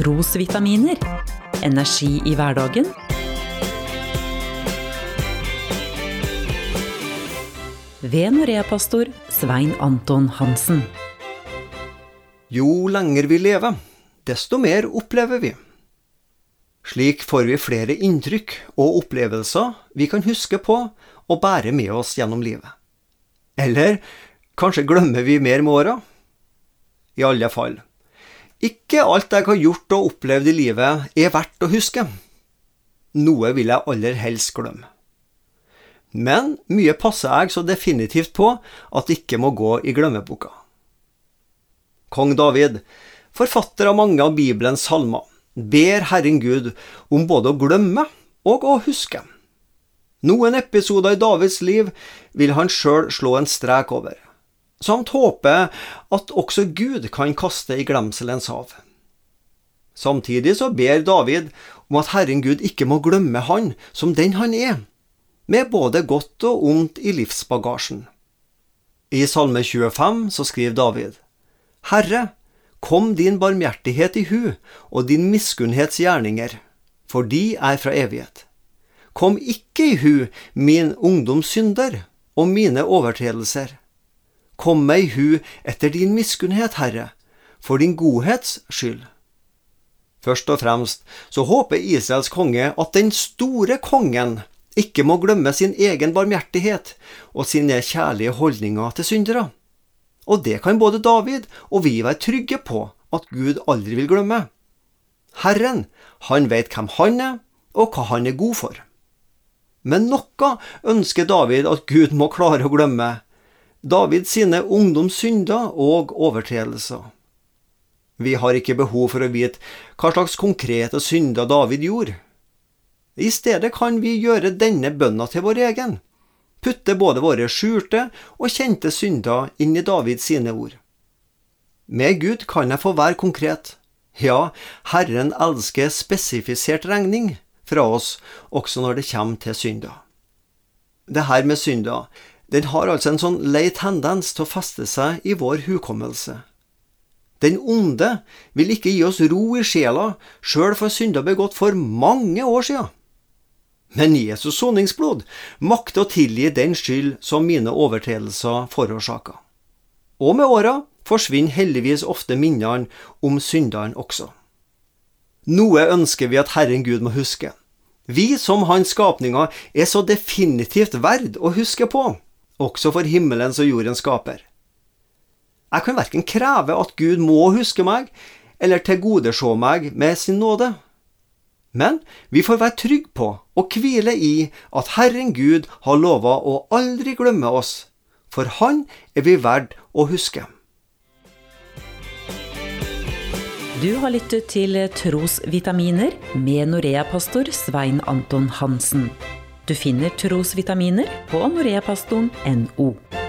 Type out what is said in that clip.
trosvitaminer. Energi i hverdagen. Ved Norea-pastor Svein Anton Hansen. Jo lenger vi lever, desto mer opplever vi. Slik får vi flere inntrykk og opplevelser vi kan huske på og bære med oss gjennom livet. Eller kanskje glemmer vi mer med åra? I alle fall. Ikke alt jeg har gjort og opplevd i livet er verdt å huske. Noe vil jeg aller helst glemme. Men mye passer jeg så definitivt på at det ikke må gå i glemmeboka. Kong David, forfatter av mange av Bibelens salmer, ber Herren Gud om både å glemme og å huske. Noen episoder i Davids liv vil han sjøl slå en strek over, samt håpe at også Gud kan kaste i glemselens hav. Samtidig så ber David om at Herren Gud ikke må glemme han som den han er, med både godt og ondt i livsbagasjen. I Salme 25 så skriver David, Herre, kom din barmhjertighet i hu og din miskunnhets gjerninger, for de er fra evighet. Kom ikke i hu min ungdoms synder og mine overtredelser. Kom meg i hu etter din miskunnhet, Herre, for din godhets skyld. Først og fremst så håper Israels konge at den store kongen ikke må glemme sin egen barmhjertighet og sine kjærlige holdninger til syndere. Og det kan både David og vi være trygge på at Gud aldri vil glemme. Herren, han vet hvem han er, og hva han er god for. Men noe ønsker David at Gud må klare å glemme. David sine ungdomssynder og overtredelser. Vi har ikke behov for å vite hva slags konkrete synder David gjorde. I stedet kan vi gjøre denne bønna til vår egen, putte både våre skjulte og kjente synder inn i Davids sine ord. Med Gud kan jeg få være konkret. Ja, Herren elsker spesifisert regning fra oss, også når det kommer til synder. Det her med synder, den har altså en sånn lei tendens til å feste seg i vår hukommelse. Den onde vil ikke gi oss ro i sjela, sjøl for synder begått for mange år sia. Men Jesus soningsblod makter å tilgi den skyld som mine overtredelser forårsaka. Og med åra forsvinner heldigvis ofte minnene om synderen også. Noe ønsker vi at Herren Gud må huske. Vi som Hans skapninger er så definitivt verd å huske på, også for himmelens og jordens skaper. Jeg kan verken kreve at Gud må huske meg, eller tilgodesjå meg med sin nåde. Men vi får være trygge på og hvile i at Herren Gud har lova å aldri glemme oss, for Han er vi verdt å huske. Du har lyttet til Trosvitaminer med Norea-pastor Svein Anton Hansen. Du finner trosvitaminer på noreapastoren.no.